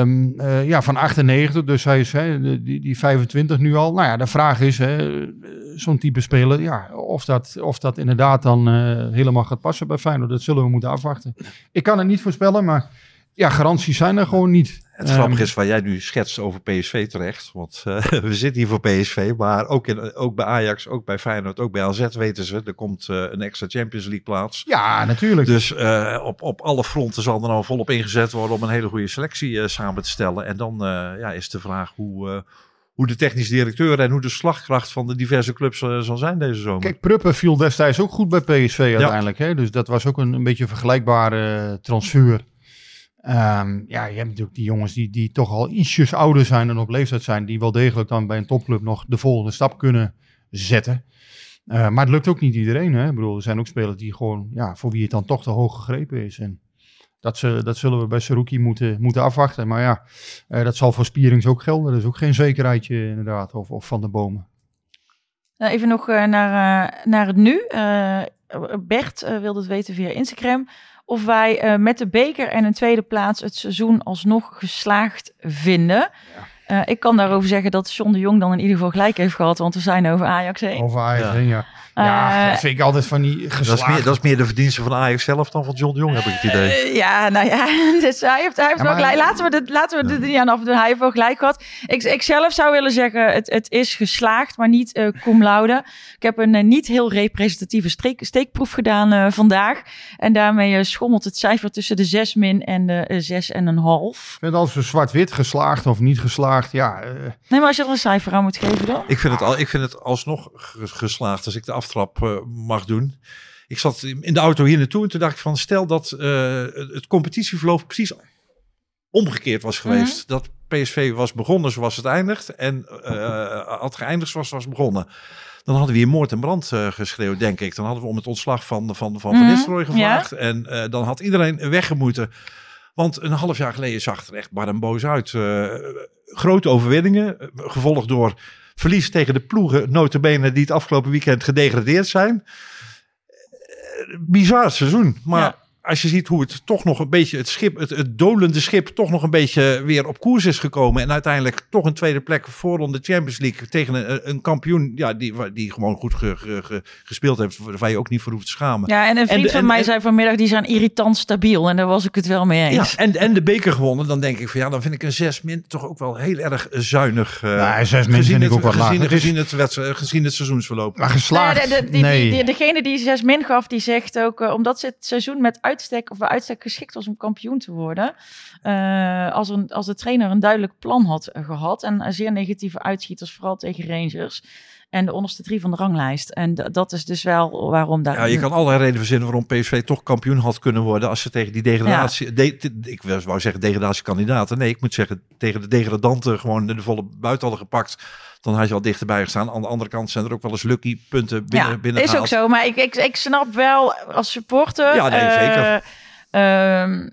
ehm, eh, ja, van 98, dus hij is hè, die, die 25 nu al. Nou ja, de vraag is, hè, zo'n type speler, ja, of, dat, of dat inderdaad dan eh, helemaal gaat passen bij Feyenoord. Dat zullen we moeten afwachten. Ik kan het niet voorspellen, maar ja, garanties zijn er gewoon niet. Het grappige Ehm, is waar jij nu schetst over PSV terecht. Want eh, we zitten hier voor PSV. Maar ook, in, ook bij Ajax, ook bij Feyenoord, ook bij AZ weten ze. Er komt eh, een extra Champions League plaats. Ja, natuurlijk. Dus eh, op, op alle fronten zal er nou volop ingezet worden om een hele goede selectie samen te stellen. En dan ja, is de vraag hoe, hoe de technisch directeur en hoe de slagkracht van de diverse clubs zal zijn deze zomer. Kijk, Pruppen viel destijds ook goed bij PSV uiteindelijk. Hè? Dus dat was ook een, een beetje een vergelijkbare eh, transfer. Ehm, ja, je hebt natuurlijk die jongens die, die toch al ietsjes ouder zijn en op leeftijd zijn. Die wel degelijk dan bij een topclub nog de volgende stap kunnen zetten. Eh, maar het lukt ook niet iedereen. Hè? Ik bedoel, er zijn ook spelers die gewoon, ja, voor wie het dan toch te hoog gegrepen is. En dat, ze, dat zullen we bij Saruki moeten, moeten afwachten. Maar ja, eh, dat zal voor Spierings ook gelden. Dat is ook geen zekerheidje inderdaad. Of, of van de bomen. Nou, even nog eh, naar, naar het nu. Bert wilde het weten via Instagram. Of wij eh, met de beker en een tweede plaats het seizoen alsnog geslaagd vinden. Eh, ik kan daarover zeggen dat John de Jong dan in ieder geval gelijk heeft gehad. Want we zijn over Ajax heen. Over Ajax Ja. heen, ja. Ja, Eh, dat vind ik altijd van die dat, is meer, dat is meer de verdienste van Ajax zelf dan van John de Jong, heb ik het idee. Eh, ja, nou ja, dus hij heeft, hij heeft Ja, wel maar- gelijk. Laten we, dit, laten we dit niet aan afdoen. Hij heeft wel gelijk gehad. Ik, ik zelf zou willen zeggen, het, het is geslaagd, maar niet eh cum laude. Ik heb een niet heel representatieve streek, steekproef gedaan eh, vandaag. En daarmee schommelt het cijfer tussen de 6 min en de eh, 6 en een half. Ik vind altijd zo zwart-wit, geslaagd of niet geslaagd. Ja, eh, Nee, maar als je er een cijfer aan moet geven dan? Ik vind het, al, ik vind het alsnog ge- geslaagd als ik de aftrap eh, mag doen. Ik zat in de auto hier naartoe en toen dacht ik van stel dat eh, het competitieverloop precies omgekeerd was geweest. Dat PSV was begonnen zoals het eindigt en eh, had geëindigd zoals het was begonnen. Dan hadden we hier moord en brand eh, geschreeuwd, denk ik. Dan hadden we om het ontslag van Van, van, van, Mhm, Nistelrooy gevraagd. En dan had iedereen weggemoeten. Want een half jaar geleden zag het er echt bar en boos uit. Grote overwinningen, gevolgd door verlies tegen de ploegen, notabene die het afgelopen weekend gedegradeerd zijn. Eh, bizar seizoen. Maar. Als je ziet hoe het toch nog een beetje, het schip, het, het dolende schip, toch nog een beetje weer op koers is gekomen. En uiteindelijk toch een tweede plek voor de Champions League tegen een, een kampioen, ja, die, die gewoon goed ge, ge, ge, gespeeld heeft, waar je ook niet voor hoeft te schamen. Ja, en een vriend En de- van en- mij en- zei vanmiddag, die zijn irritant stabiel. En daar was ik het wel mee Ja, eens. en, en de beker gewonnen, dan denk ik van ja, dan vind ik een 6 min toch ook wel heel erg zuinig. eh, Ja, een zes min gezien vind ik het- ook wat laag. gezien, gezien, het wedstrijd, gezien het seizoensverloop. Maar geslaagd, Nou ja, de, de- die, nee. die, die- degene die zes min gaf, die zegt ook, eh, omdat ze het seizoen met uitstek of bij uitstek geschikt was om kampioen te worden, eh, als, een, als de trainer een duidelijk plan had eh, gehad. En een zeer negatieve uitschieters, vooral tegen Rangers en de onderste drie van de ranglijst. En dat is dus wel waarom daar. Ja, je kan allerlei redenen verzinnen waarom PSV toch kampioen had kunnen worden als ze tegen die degradatie, de- de- ik wou zeggen degradatiekandidaten. Nee, ik moet zeggen tegen de degradanten gewoon de volle buiten hadden gepakt. Dan had je al dichterbij gestaan. Aan de andere kant zijn er ook wel eens lucky punten binnen, ja, binnen is ook zo. Maar ik, ik, ik snap wel als supporter. Ja, nee, eh, zeker. ehm,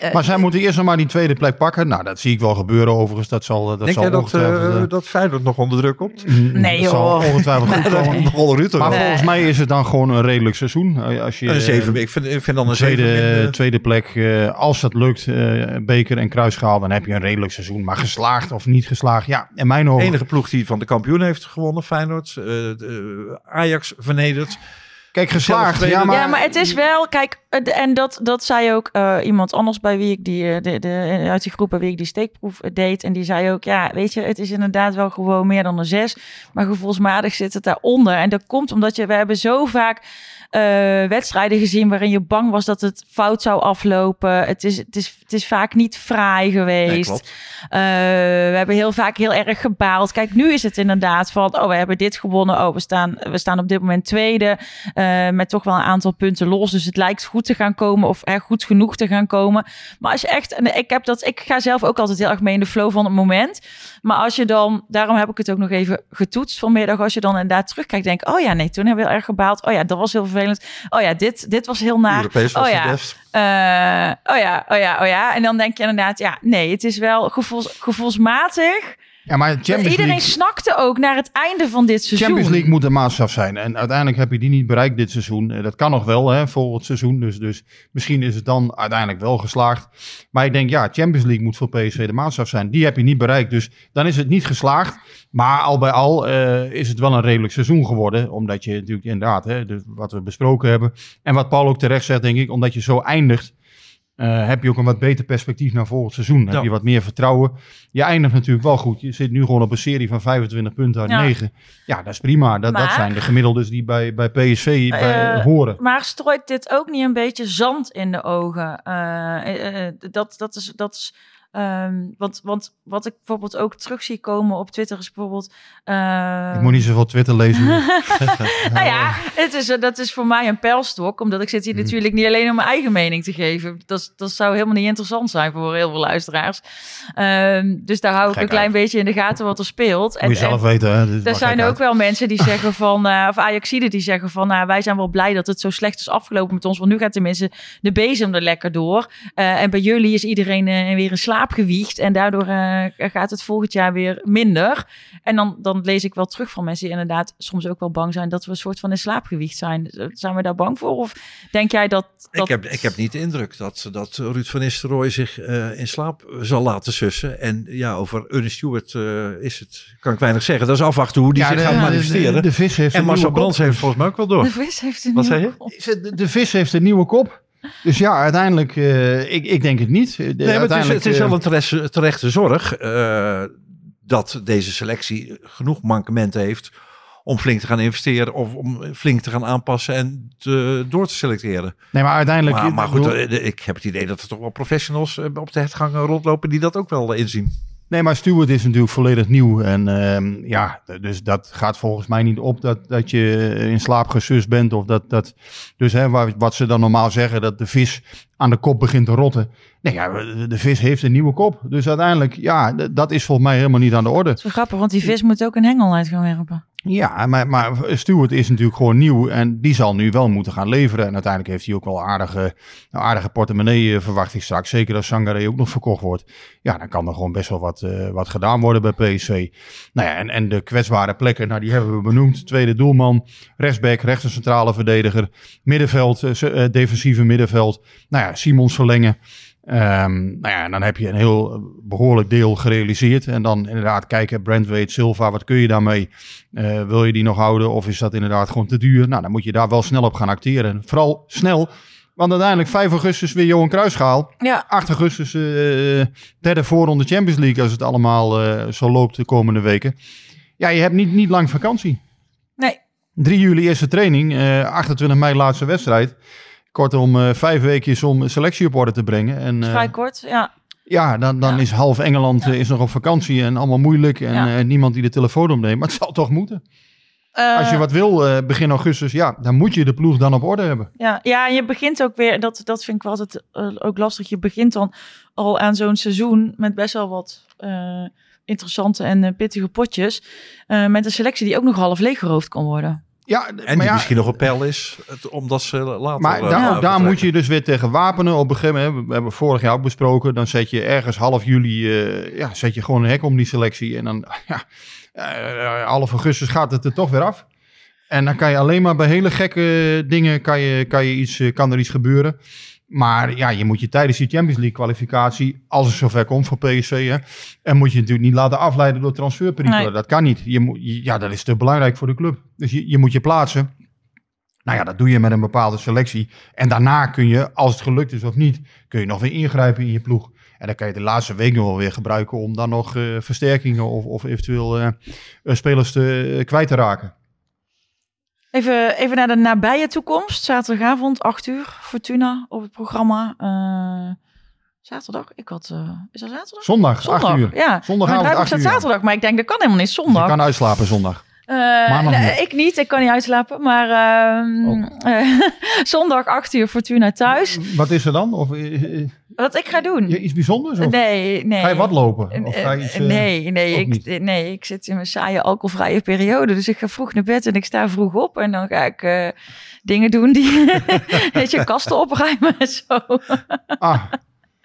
eh, Maar zij moeten eerst nog maar die tweede plek pakken. Nou, dat zie ik wel gebeuren overigens. Dat zal, dat Denk zal jij dat, ongetwijfeld, eh eh, dat Feyenoord nog onder druk komt? Nee, dat zal joh. ongetwijfeld goed komen. Maar Nee. volgens mij is het dan gewoon een redelijk seizoen. Als je, Een zeven, ik vind, ik vind dan een tweede, zeven. tweede plek, eh, als dat lukt, eh, beker en kruisschaal, dan heb je een redelijk seizoen. Maar geslaagd of niet geslaagd, ja, in mijn De ogen. enige ploeg die van de kampioen heeft gewonnen, Feyenoord. eh, Ajax vernederd. Kijk, geslaagd, ja, maar... ja, maar het is wel, kijk, en dat, dat zei ook eh, iemand anders bij wie ik die, eh, de, de, uit die groep bij wie ik die steekproef eh, deed. En die zei ook, ja, weet je, het is inderdaad wel gewoon meer dan een zes. Maar gevoelsmatig zit het daaronder. En dat komt omdat je, we hebben zo vaak wedstrijden gezien waarin je bang was dat het fout zou aflopen. Het is, het is, het is vaak niet fraai geweest. Eh, we hebben heel vaak heel erg gebaald. Kijk, nu is het inderdaad van, oh, we hebben dit gewonnen. Oh, we staan, we staan op dit moment tweede. eh, met toch wel een aantal punten los. Dus het lijkt goed te gaan komen of er goed genoeg te gaan komen. Maar als je echt, en ik heb dat, ik ga zelf ook altijd heel erg mee in de flow van het moment. Maar als je dan, daarom heb ik het ook nog even getoetst vanmiddag. Als je dan inderdaad terugkijkt, denk oh ja, nee, toen hebben we heel erg gebaald. Oh ja, dat was heel vervelend. Oh ja, dit, dit was heel. Europees was oh ja. best. Eh, oh ja, oh ja, oh ja. En dan denk je inderdaad, ja, nee, het is wel gevoels, gevoelsmatig. Ja, maar Champions Iedereen League, snakte ook naar het einde van dit seizoen. Champions League moet de maatstaf zijn. En uiteindelijk heb je die niet bereikt dit seizoen. Eh, Dat kan nog wel, hè, volgend seizoen. Dus, dus misschien is het dan uiteindelijk wel geslaagd. Maar ik denk, ja, Champions League moet voor PSV de maatstaf zijn. Die heb je niet bereikt. Dus dan is het niet geslaagd. Maar al bij al eh, is het wel een redelijk seizoen geworden. Omdat je natuurlijk inderdaad, hè, dus wat we besproken hebben. En wat Paul ook terecht zegt, denk ik, omdat je zo eindigt. Eh, heb je ook een wat beter perspectief naar volgend seizoen. Ja. Heb je wat meer vertrouwen. Je eindigt natuurlijk wel goed. Je zit nu gewoon op een serie van 25 punten uit Ja. 9. Ja, dat is prima. Dat, dat zijn de gemiddeldes die bij, bij PSV bij, Eh, horen. Maar strooit dit ook niet een beetje zand in de ogen? Eh, eh, eh, dat, dat is. Dat is ehm, want, want wat ik bijvoorbeeld ook terug zie komen op Twitter is bijvoorbeeld. eh, Ik moet niet zoveel Twitter lezen. nou ja, het is, dat is voor mij een pijlstok. Omdat ik zit hier Mhm. natuurlijk niet alleen om mijn eigen mening te geven. Dat, dat zou helemaal niet interessant zijn voor heel veel luisteraars. Ehm, dus daar hou ik een klein uit. beetje in de gaten wat er speelt. moet je zelf weten. Hè? Er zijn ook uit. wel mensen die zeggen van, eh of Ajaxiden die zeggen van, nou, wij zijn wel blij dat het zo slecht is afgelopen met ons, want nu gaat tenminste de bezem er lekker door. Eh, en bij jullie is iedereen eh, weer in slaap gewiegd en daardoor eh, gaat het volgend jaar weer minder. En dan, dan lees ik wel terug van mensen die inderdaad soms ook wel bang zijn dat we een soort van in slaap gewiegd zijn. Zijn we daar bang voor? Of denk jij dat... dat... Ik, heb, ik heb niet de indruk dat, dat Ruud van Nistelrooy zich eh, in slaap zal laten sussen. En ja, over Ernest Stewart eh, is het, kan ik weinig zeggen. Dat is afwachten hoe die Ja, zich de- gaat manifesteren. De, de vis heeft en een Marcel Brands heeft volgens mij ook wel door. De vis heeft een Wat nieuwe zei je? kop. Is het- De, de vis heeft een nieuwe kop. Dus ja, uiteindelijk, eh, ik, ik denk het niet. De- Nee, maar het is, het is eh, wel een terechte, terechte zorg eh, dat deze selectie genoeg mankementen heeft om flink te gaan investeren of om flink te gaan aanpassen en te, door te selecteren. Nee, maar uiteindelijk... Maar, goed, bedoel- eh, ik heb het idee dat er toch wel professionals eh, op de hertgang rondlopen die dat ook wel eh, inzien. Nee, maar Stewart is natuurlijk volledig nieuw. En ehm, ja, dus dat gaat volgens mij niet op dat, dat je in slaap gesust bent. Of dat, dat, dus hè, wat ze dan normaal zeggen, dat de vis aan de kop begint te rotten. Nee, ja, de, vis heeft een nieuwe kop. Dus uiteindelijk, ja, dat is volgens mij helemaal niet aan de orde. Dat is wel grappig, want die vis moet ook een hengel uit gaan werpen. Ja, maar, maar Stuart is natuurlijk gewoon nieuw en die zal nu wel moeten gaan leveren. En uiteindelijk heeft hij ook wel aardige, een aardige portemonnee, eh, verwacht ik straks. Zeker als Sangaré ook nog verkocht wordt. Ja, dan kan er gewoon best wel wat, eh, wat gedaan worden bij PSV. Nou ja, en, en de kwetsbare plekken, nou, die hebben we benoemd. Tweede doelman, rechtsback, rechter centrale verdediger, middenveld, eh, defensieve middenveld. Nou ja, Simons verlengen. Ehm, nou ja, dan heb je een heel eh, behoorlijk deel gerealiseerd. En dan inderdaad kijken, Brandweight, Silva, wat kun je daarmee? Eh, wil je die nog houden of is dat inderdaad gewoon te duur? Nou, dan moet je daar wel snel op gaan acteren. En vooral snel, want uiteindelijk 5 augustus weer Johan Cruijffschaal. Ja. 8 augustus eh derde voorronde Champions League als het allemaal eh, zo loopt de komende weken. Ja, je hebt niet, niet lang vakantie. Nee. 3 juli eerste training, eh 28 mei laatste wedstrijd. Kortom, eh vijf weekjes om selectie op orde te brengen. En, eh, Vrij kort, ja. ja, dan, dan Ja. is half Engeland eh, is nog op vakantie en allemaal moeilijk. En Ja. eh, niemand die de telefoon opneemt. Maar het zal toch moeten. Eh, Als je wat wil eh, begin augustus, ja, dan moet je de ploeg dan op orde hebben. Ja, ja, en je begint ook weer, dat, dat vind ik wel altijd ook lastig. Je begint dan al aan zo'n seizoen met best wel wat eh, interessante en pittige potjes. eh, met een selectie die ook nog half leeggeroofd kan worden. Ja, En maar die ja, misschien nog op peil is, het- omdat ze later... Maar eh, daar, daar moet je dus weer tegen wapenen. Op een gegeven moment, we hebben vorig jaar ook besproken, dan zet je ergens half juli, eh, ja, zet je gewoon een hek om die selectie. En dan, ja, eh, half augustus gaat het er toch weer af. En dan kan je alleen maar bij hele gekke dingen, kan, je, kan, je iets, kan er iets gebeuren. Maar ja, je moet je tijdens die Champions League kwalificatie, als het zover komt voor PSV, hè, en moet je natuurlijk niet laten afleiden door transferperikelen. Nee. Dat kan niet. Je moet, ja, dat is te belangrijk voor de club. Dus je, je moet je plaatsen. Nou ja, dat doe je met een bepaalde selectie. En daarna kun je, als het gelukt is of niet, kun je nog weer ingrijpen in je ploeg. En dan kan je de laatste week nog wel weer gebruiken om dan nog eh, versterkingen of, of eventueel eh, eh, spelers te, kwijt te raken. Even, even naar de nabije toekomst. Zaterdagavond, 8 uur, Fortuna op het programma. Eh, zaterdag? Ik had... eh, is dat zaterdag? Zondag, Zondag, 8 uur. ja. Zondagavond, Mijn draaiboek 8 staat uur. zaterdag, maar ik denk dat kan helemaal niet Dus je zondag. kan uitslapen zondag. Maandag nee, ik niet, ik kan niet uitslapen. Maar ehm, Oh. zondag 8 uur Fortuna thuis. Wat is er dan? Of Wat ik ga doen? je iets bijzonders? Of Nee, nee. Ga je wat lopen? Of Eh, ga je iets, eh, nee, nee, ik, nee, ik zit in mijn saaie alcoholvrije periode. Dus ik ga vroeg naar bed en ik sta vroeg op. En dan ga ik eh, dingen doen die... weet je, kasten opruimen en zo. Ah,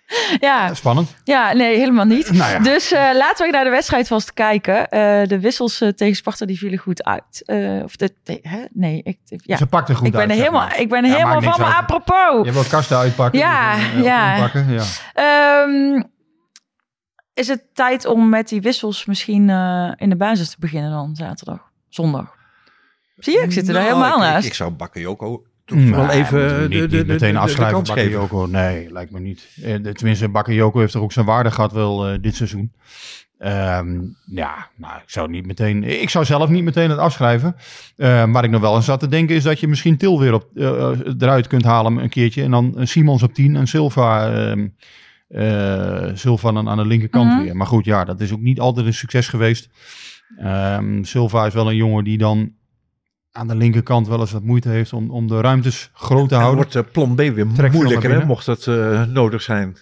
ja, spannend. ja, nee, helemaal niet. Nou ja. Dus eh, laten we naar de wedstrijd vast kijken. Eh, de wissels eh, tegen Sparta die vielen goed uit. Of de, de- hè? Nee, ik, ja. Ze pakt er goed ik ben uit, er helemaal, maar. ik ben er Ja, helemaal van me apropos. Je wil kasten uitpakken. Ja, ja. ja. Ehm, is het tijd om met die wissels misschien in de basis te beginnen dan zaterdag, zondag? Zie je, ik zit er Nou, helemaal ik, naast. Ik, ik zou Bakayoko toch Nee, wel even moeten we de, de, niet de, meteen de- de afschrijven kans geven. Bakayoko. Nee, lijkt me niet. Eh, de- tenminste, Bakayoko heeft er ook zijn waarde gehad wel eh, dit seizoen. Ehm, ja, nou, ik zou niet meteen. Ik zou zelf niet meteen het afschrijven. Eh, waar ik nog wel aan zat te denken is dat je misschien Til weer op, eh, eruit kunt halen een keertje. En dan Simons op 10 en Silva, ehm, eh, Silva dan aan de linkerkant Mhm. weer. Maar goed, ja, dat is ook niet altijd een succes geweest. Ehm, Silva is wel een jongen die dan aan de linkerkant wel eens wat moeite heeft om, om de ruimtes groot te En dan houden. wordt eh, plan B weer Trek moeilijker, hè, mocht het eh, nodig zijn.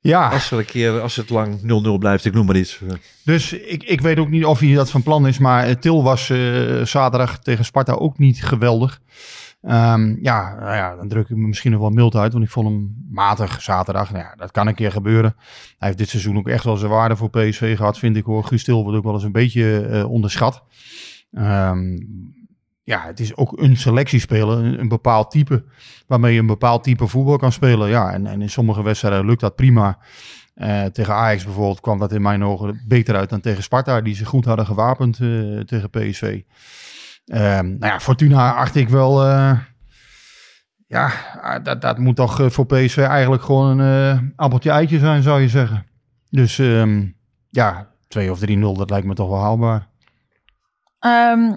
Ja, Als, er een keer, als het lang 0-0 blijft, ik noem maar iets. Dus ik, ik weet ook niet of hij dat van plan is. Maar eh, Til was zaterdag tegen Sparta ook niet geweldig. Ehm, ja, nou ja, dan druk ik me misschien nog wel mild uit. Want ik vond hem matig zaterdag. Nou ja, dat kan een keer gebeuren. Hij heeft dit seizoen ook echt wel zijn waarde voor PSV gehad, vind ik hoor. Guus Til wordt ook wel eens een beetje onderschat. Ehm, ja, het is ook een selectiespeler, een, een bepaald type. Waarmee je een bepaald type voetbal kan spelen. Ja, en, en in sommige wedstrijden lukt dat prima. Eh, tegen Ajax bijvoorbeeld kwam dat in mijn ogen beter uit dan tegen Sparta, die ze goed hadden gewapend eh, tegen PSV. Ehm, nou ja, Fortuna acht ik wel. eh, ja, ah, dat, dat moet toch voor PSV eigenlijk gewoon een appeltje eitje zijn, zou je zeggen. Dus ehm, ja, 2 of 3-0, dat lijkt me toch wel haalbaar. Ehm,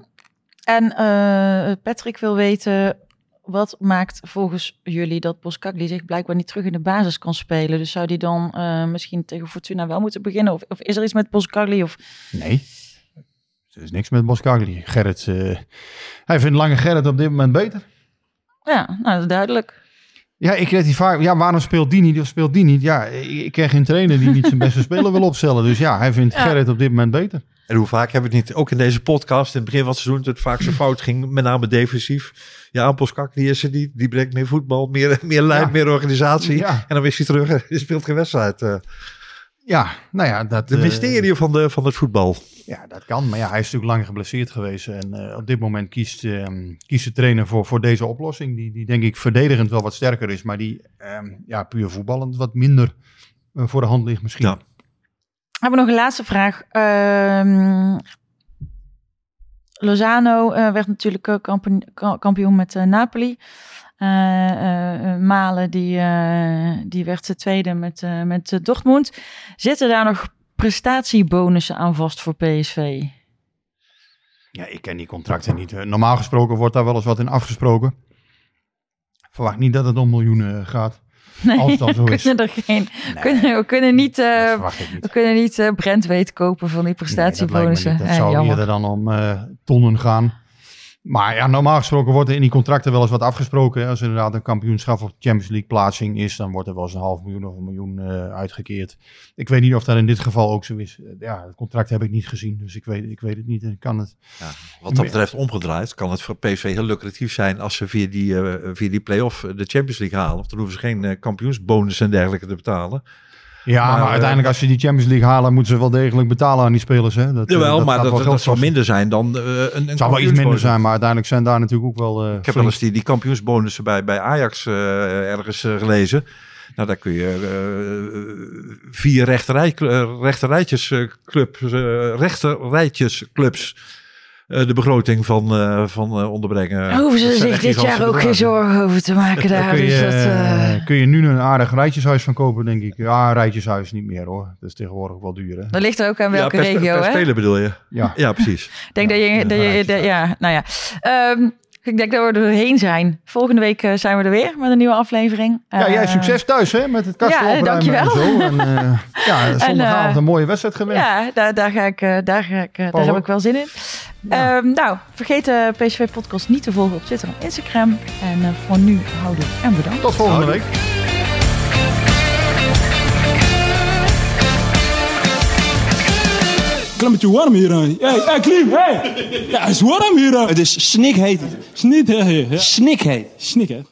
en eh, Patrick wil weten, wat maakt volgens jullie dat Boskakli zich blijkbaar niet terug in de basis kan spelen? Dus zou die dan eh, misschien tegen Fortuna wel moeten beginnen? Of, of is er iets met Boskakli? Of... Nee. Er is niks met Boskagli. Gerrit, eh, hij vindt Lange Gerrit op dit moment beter. Ja, nou, dat is duidelijk. Ja, ik kreeg die vaak. Ja, waarom speelt die niet of speelt die niet? Ja, ik, ik krijg geen trainer die niet zijn beste speler wil opstellen. Dus ja, hij vindt Ja. Gerrit op dit moment beter. En hoe vaak hebben we het niet, ook in deze podcast, in het begin van het seizoen, dat het vaak zo fout ging, met name defensief. Ja, Poskak, die is er niet. Die brengt meer voetbal, meer, meer lijn, Ja. meer organisatie. Ja. En dan is hij terug en hij speelt geen wedstrijd. eh. Ja, nou ja, dat... de eh, mysterie van, de, van het voetbal. Ja, dat kan. Maar ja, hij is natuurlijk lang geblesseerd geweest. En eh, op dit moment kiest, ehm, kiest de trainer voor, voor deze oplossing. Die, die denk ik verdedigend wel wat sterker is. Maar die ehm, ja, puur voetballend wat minder voor de hand ligt misschien. Ja. Hebben we nog een laatste vraag. Ehm, Lozano eh, werd natuurlijk kampioen, ka- kampioen met eh, Napoli. Eh, Malen die, die werd de tweede met, met Dortmund. Zitten daar nog prestatiebonussen aan vast voor PSV? Ja, ik ken die contracten niet. Normaal gesproken wordt daar wel eens wat in afgesproken. Verwacht niet dat het om miljoenen gaat. Nee, Als dat zo we is. kunnen er geen. kunnen, we kunnen niet, verwacht ik we niet. kunnen niet eh Brentweet kopen van die Nee, dat, prestatiebonussen. niet. dat Eh, zou eerder dan om eh, tonnen gaan. Maar ja, normaal gesproken wordt er in die contracten wel eens wat afgesproken. hè. Als er inderdaad een kampioenschap of Champions League plaatsing is, dan wordt er wel eens een half miljoen of een miljoen eh, uitgekeerd. Ik weet niet of dat in dit geval ook zo is. Eh, Ja, het contract heb ik niet gezien, dus ik weet, ik weet het niet. En kan het. Ja, wat dat betreft omgedraaid kan het voor PSV heel lucratief zijn als ze via die, eh, via die play-off de Champions League halen. Want dan hoeven ze geen kampioensbonus en dergelijke te betalen. Ja, maar, Maar, eh, uiteindelijk als je die Champions League halen, moeten ze wel degelijk betalen aan die spelers. Hè? Dat, eh, Jawel, maar dat, zal minder zijn dan eh, een, een Het zal wel iets minder zijn, maar uiteindelijk zijn daar natuurlijk ook wel. Ik heb wel eens die, die kampioensbonussen bij, bij Ajax ergens gelezen. Nou, daar kun je vier rechterrij, rechterrijtjesclubs, eh rechterrijtjesclubs eh, de begroting van, eh, van eh, onderbrengen. Hoeven ze zich dit jaar ook geen zorgen over te maken Daar daar. kun, je, dus dat, eh, eh, kun je nu een aardig rijtjeshuis van kopen, denk ik. Ja, een rijtjeshuis niet meer hoor. Dat is tegenwoordig wel duur. Hè? dat ligt er ook aan welke ja, per, regio, per hè? speler bedoel je? Ja. Ja, precies. Ik denk dat je, Ja, dat je, ja, nou ja. Ehm, ik denk dat we er doorheen zijn. Volgende week eh, zijn we er weer met een nieuwe aflevering. Ja, jij Eh, succes thuis hè, met het kastje ja, opruimen dankjewel. en zo. En, eh, ja, zondagavond eh, een mooie wedstrijd geweest. Ja, daar, daar, ga ik, eh, daar, ga ik, daar heb ik wel zin in. Ehm, nou, vergeet de PSV Podcast niet te volgen op Twitter en Instagram. En voor nu houden en bedankt. Tot volgende week. Klimmetje warm hier aan. Hey, hey, Klim, hey! Ja, het is warm hier aan. Het is snikheet. Snikheet. Snikheet. Snikheet.